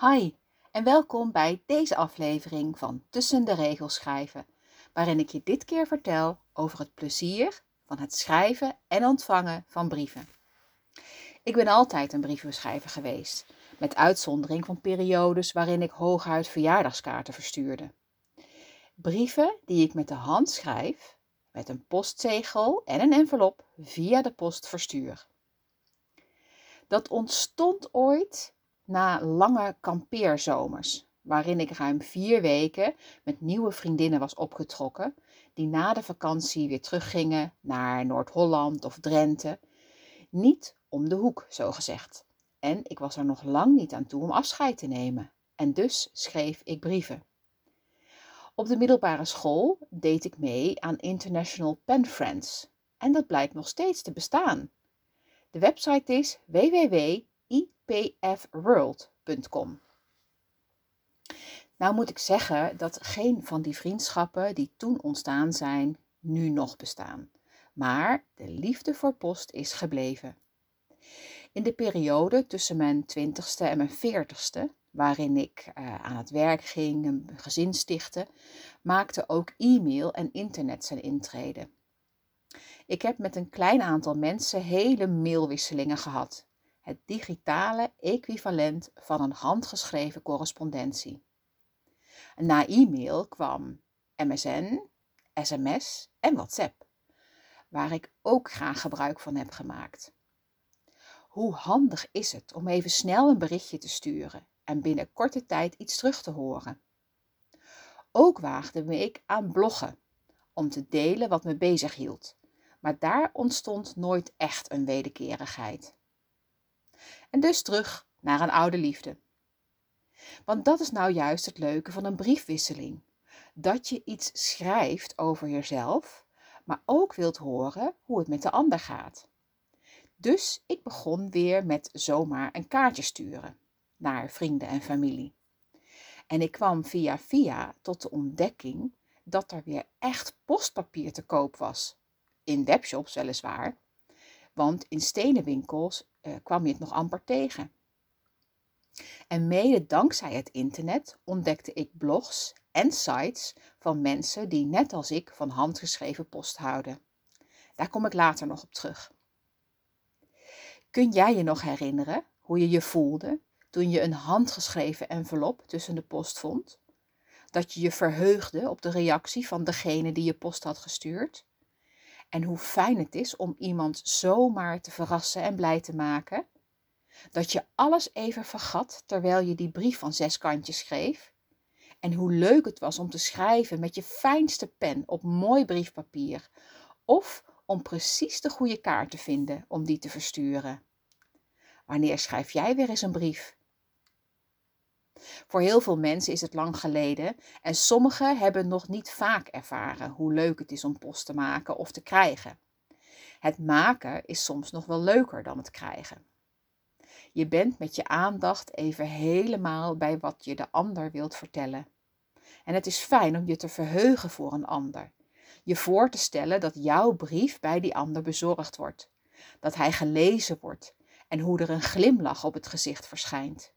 Hi en welkom bij deze aflevering van Tussen de Regels Schrijven, waarin ik je dit keer vertel over het plezier van het schrijven en ontvangen van brieven. Ik ben altijd een brievenschrijver geweest, met uitzondering van periodes waarin ik hooguit verjaardagskaarten verstuurde. Brieven die ik met de hand schrijf, met een postzegel en een envelop via de post verstuur. Dat ontstond ooit na lange kampeerzomers, waarin ik ruim vier weken met nieuwe vriendinnen was opgetrokken, die na de vakantie weer teruggingen naar Noord-Holland of Drenthe. Niet om de hoek, zo gezegd. En ik was er nog lang niet aan toe om afscheid te nemen. En dus schreef ik brieven. Op de middelbare school deed ik mee aan International Pen Friends. En dat blijkt nog steeds te bestaan. De website is www ipfworld.com. Nou moet ik zeggen dat geen van die vriendschappen die toen ontstaan zijn, nu nog bestaan. Maar de liefde voor post is gebleven. In de periode tussen mijn twintigste en mijn veertigste, waarin ik uh, aan het werk ging, een gezin stichtte, maakte ook e-mail en internet zijn intrede. Ik heb met een klein aantal mensen hele mailwisselingen gehad het digitale equivalent van een handgeschreven correspondentie. Na e-mail kwam MSN, sms en WhatsApp, waar ik ook graag gebruik van heb gemaakt. Hoe handig is het om even snel een berichtje te sturen en binnen korte tijd iets terug te horen? Ook waagde me ik aan bloggen om te delen wat me bezig hield, maar daar ontstond nooit echt een wederkerigheid. En dus terug naar een oude liefde. Want dat is nou juist het leuke van een briefwisseling. Dat je iets schrijft over jezelf, maar ook wilt horen hoe het met de ander gaat. Dus ik begon weer met zomaar een kaartje sturen naar vrienden en familie. En ik kwam via via tot de ontdekking dat er weer echt postpapier te koop was. In webshops weliswaar, want in stenen winkels uh, kwam je het nog amper tegen. En mede dankzij het internet ontdekte ik blogs en sites van mensen die net als ik van handgeschreven post houden. Daar kom ik later nog op terug. Kun jij je nog herinneren hoe je je voelde toen je een handgeschreven envelop tussen de post vond? Dat je je verheugde op de reactie van degene die je post had gestuurd? En hoe fijn het is om iemand zomaar te verrassen en blij te maken. Dat je alles even vergat terwijl je die brief van zes kantjes schreef. En hoe leuk het was om te schrijven met je fijnste pen op mooi briefpapier. Of om precies de goede kaart te vinden om die te versturen. Wanneer schrijf jij weer eens een brief? Voor heel veel mensen is het lang geleden en sommigen hebben nog niet vaak ervaren hoe leuk het is om post te maken of te krijgen. Het maken is soms nog wel leuker dan het krijgen. Je bent met je aandacht even helemaal bij wat je de ander wilt vertellen. En het is fijn om je te verheugen voor een ander. Je voor te stellen dat jouw brief bij die ander bezorgd wordt. Dat hij gelezen wordt en hoe er een glimlach op het gezicht verschijnt.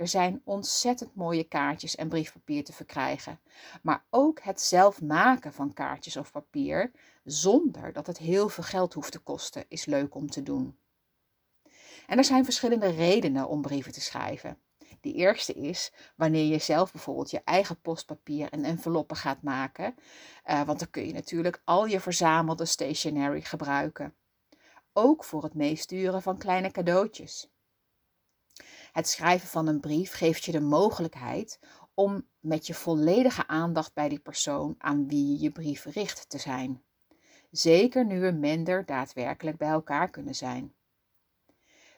Er zijn ontzettend mooie kaartjes en briefpapier te verkrijgen. Maar ook het zelf maken van kaartjes of papier, zonder dat het heel veel geld hoeft te kosten, is leuk om te doen. En er zijn verschillende redenen om brieven te schrijven. De eerste is wanneer je zelf bijvoorbeeld je eigen postpapier en enveloppen gaat maken, uh, want dan kun je natuurlijk al je verzamelde stationery gebruiken. Ook voor het meesturen van kleine cadeautjes. Het schrijven van een brief geeft je de mogelijkheid om met je volledige aandacht bij die persoon aan wie je je brief richt te zijn. Zeker nu we minder daadwerkelijk bij elkaar kunnen zijn.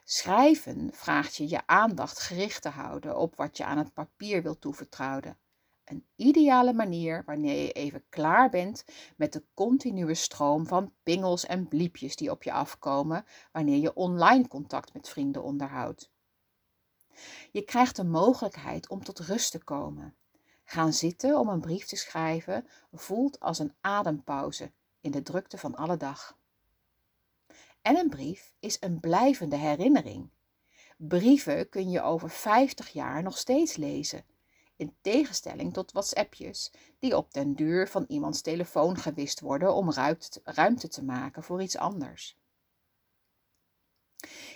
Schrijven vraagt je je aandacht gericht te houden op wat je aan het papier wilt toevertrouwen. Een ideale manier wanneer je even klaar bent met de continue stroom van pingels en bliepjes die op je afkomen wanneer je online contact met vrienden onderhoudt. Je krijgt de mogelijkheid om tot rust te komen. Gaan zitten om een brief te schrijven voelt als een adempauze in de drukte van alle dag. En een brief is een blijvende herinnering. Brieven kun je over 50 jaar nog steeds lezen. In tegenstelling tot WhatsAppjes, die op den duur van iemands telefoon gewist worden om ruimte te maken voor iets anders.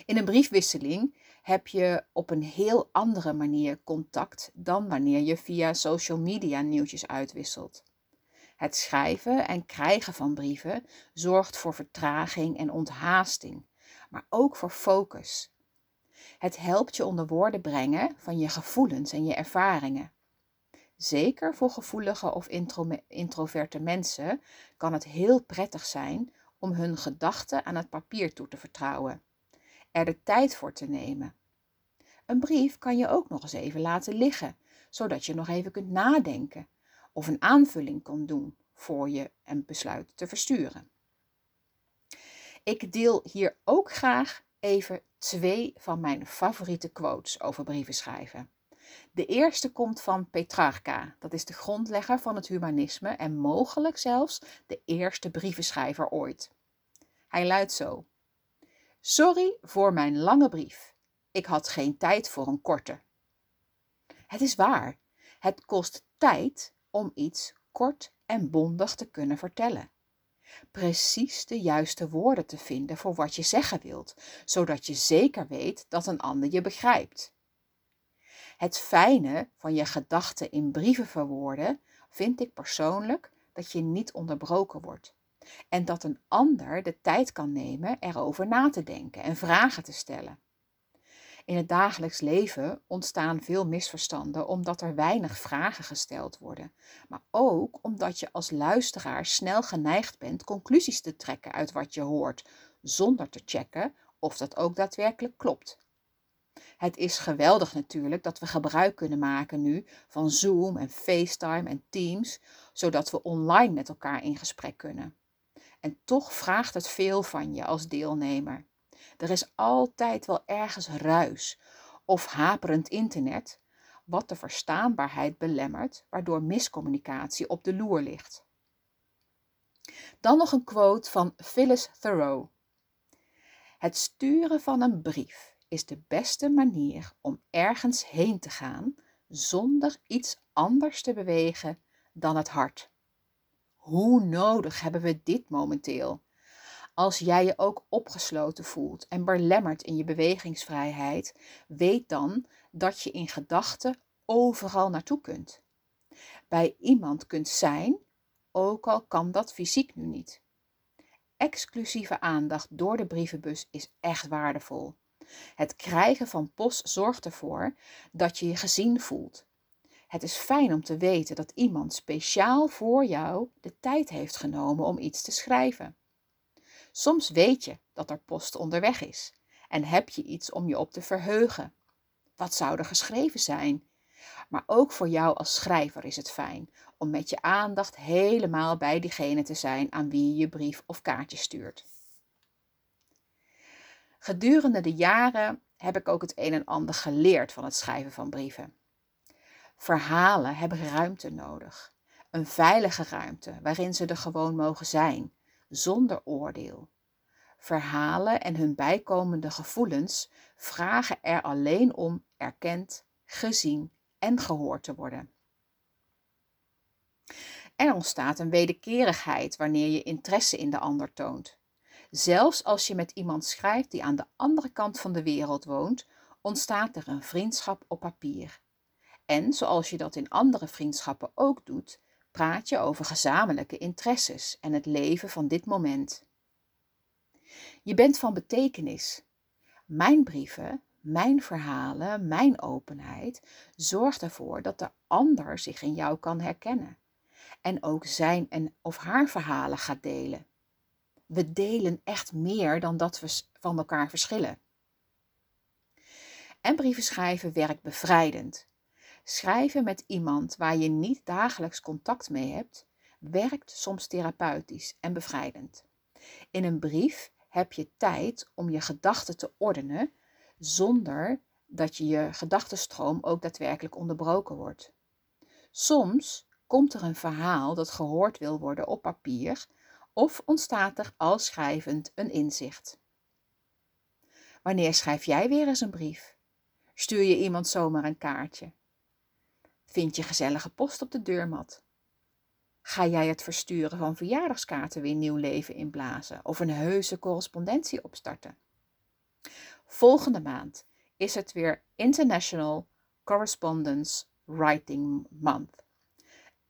In een briefwisseling heb je op een heel andere manier contact dan wanneer je via social media nieuwtjes uitwisselt. Het schrijven en krijgen van brieven zorgt voor vertraging en onthaasting, maar ook voor focus. Het helpt je onder woorden brengen van je gevoelens en je ervaringen. Zeker voor gevoelige of introverte mensen kan het heel prettig zijn om hun gedachten aan het papier toe te vertrouwen, er de tijd voor te nemen. Een brief kan je ook nog eens even laten liggen, zodat je nog even kunt nadenken of een aanvulling kan doen voor je een besluit te versturen. Ik deel hier ook graag even twee van mijn favoriete quotes over brieven schrijven. De eerste komt van Petrarca, dat is de grondlegger van het humanisme en mogelijk zelfs de eerste brievenschrijver ooit. Hij luidt zo: Sorry voor mijn lange brief. Ik had geen tijd voor een korte. Het is waar, het kost tijd om iets kort en bondig te kunnen vertellen. Precies de juiste woorden te vinden voor wat je zeggen wilt, zodat je zeker weet dat een ander je begrijpt. Het fijne van je gedachten in brieven verwoorden vind ik persoonlijk dat je niet onderbroken wordt en dat een ander de tijd kan nemen erover na te denken en vragen te stellen. In het dagelijks leven ontstaan veel misverstanden omdat er weinig vragen gesteld worden, maar ook omdat je als luisteraar snel geneigd bent conclusies te trekken uit wat je hoort, zonder te checken of dat ook daadwerkelijk klopt. Het is geweldig natuurlijk dat we gebruik kunnen maken nu van Zoom en FaceTime en Teams, zodat we online met elkaar in gesprek kunnen. En toch vraagt het veel van je als deelnemer. Er is altijd wel ergens ruis of haperend internet, wat de verstaanbaarheid belemmert, waardoor miscommunicatie op de loer ligt. Dan nog een quote van Phyllis Thoreau. Het sturen van een brief is de beste manier om ergens heen te gaan zonder iets anders te bewegen dan het hart. Hoe nodig hebben we dit momenteel? Als jij je ook opgesloten voelt en belemmerd in je bewegingsvrijheid, weet dan dat je in gedachten overal naartoe kunt. Bij iemand kunt zijn, ook al kan dat fysiek nu niet. Exclusieve aandacht door de brievenbus is echt waardevol. Het krijgen van post zorgt ervoor dat je je gezien voelt. Het is fijn om te weten dat iemand speciaal voor jou de tijd heeft genomen om iets te schrijven. Soms weet je dat er post onderweg is en heb je iets om je op te verheugen. Wat zou er geschreven zijn? Maar ook voor jou als schrijver is het fijn om met je aandacht helemaal bij diegene te zijn aan wie je je brief of kaartje stuurt. Gedurende de jaren heb ik ook het een en ander geleerd van het schrijven van brieven. Verhalen hebben ruimte nodig. Een veilige ruimte waarin ze er gewoon mogen zijn, zonder oordeel. Verhalen en hun bijkomende gevoelens vragen er alleen om erkend, gezien en gehoord te worden. Er ontstaat een wederkerigheid wanneer je interesse in de ander toont. Zelfs als je met iemand schrijft die aan de andere kant van de wereld woont, ontstaat er een vriendschap op papier. En zoals je dat in andere vriendschappen ook doet, praat je over gezamenlijke interesses en het leven van dit moment. Je bent van betekenis. Mijn brieven, mijn verhalen, mijn openheid zorgt ervoor dat de ander zich in jou kan herkennen en ook zijn en of haar verhalen gaat delen. We delen echt meer dan dat we van elkaar verschillen. En brieven schrijven werkt bevrijdend. Schrijven met iemand waar je niet dagelijks contact mee hebt, werkt soms therapeutisch en bevrijdend. In een brief heb je tijd om je gedachten te ordenen zonder dat je je gedachtenstroom ook daadwerkelijk onderbroken wordt. Soms komt er een verhaal dat gehoord wil worden op papier of ontstaat er al schrijvend een inzicht. Wanneer schrijf jij weer eens een brief? Stuur je iemand zomaar een kaartje? Vind je gezellige post op de deurmat? Ga jij het versturen van verjaardagskaarten weer nieuw leven inblazen of een heuse correspondentie opstarten? Volgende maand is het weer International Correspondence Writing Month.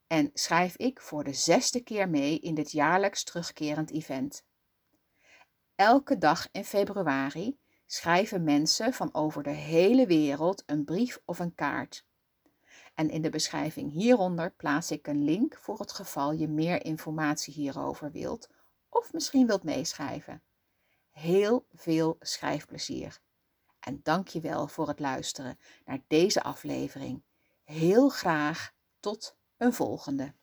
En schrijf ik voor de zesde keer mee in dit jaarlijks terugkerend event. Elke dag in februari schrijven mensen van over de hele wereld een brief of een kaart. En in de beschrijving hieronder plaats ik een link voor het geval je meer informatie hierover wilt of misschien wilt meeschrijven. Heel veel schrijfplezier. En dank je wel voor het luisteren naar deze aflevering. Heel graag tot een volgende.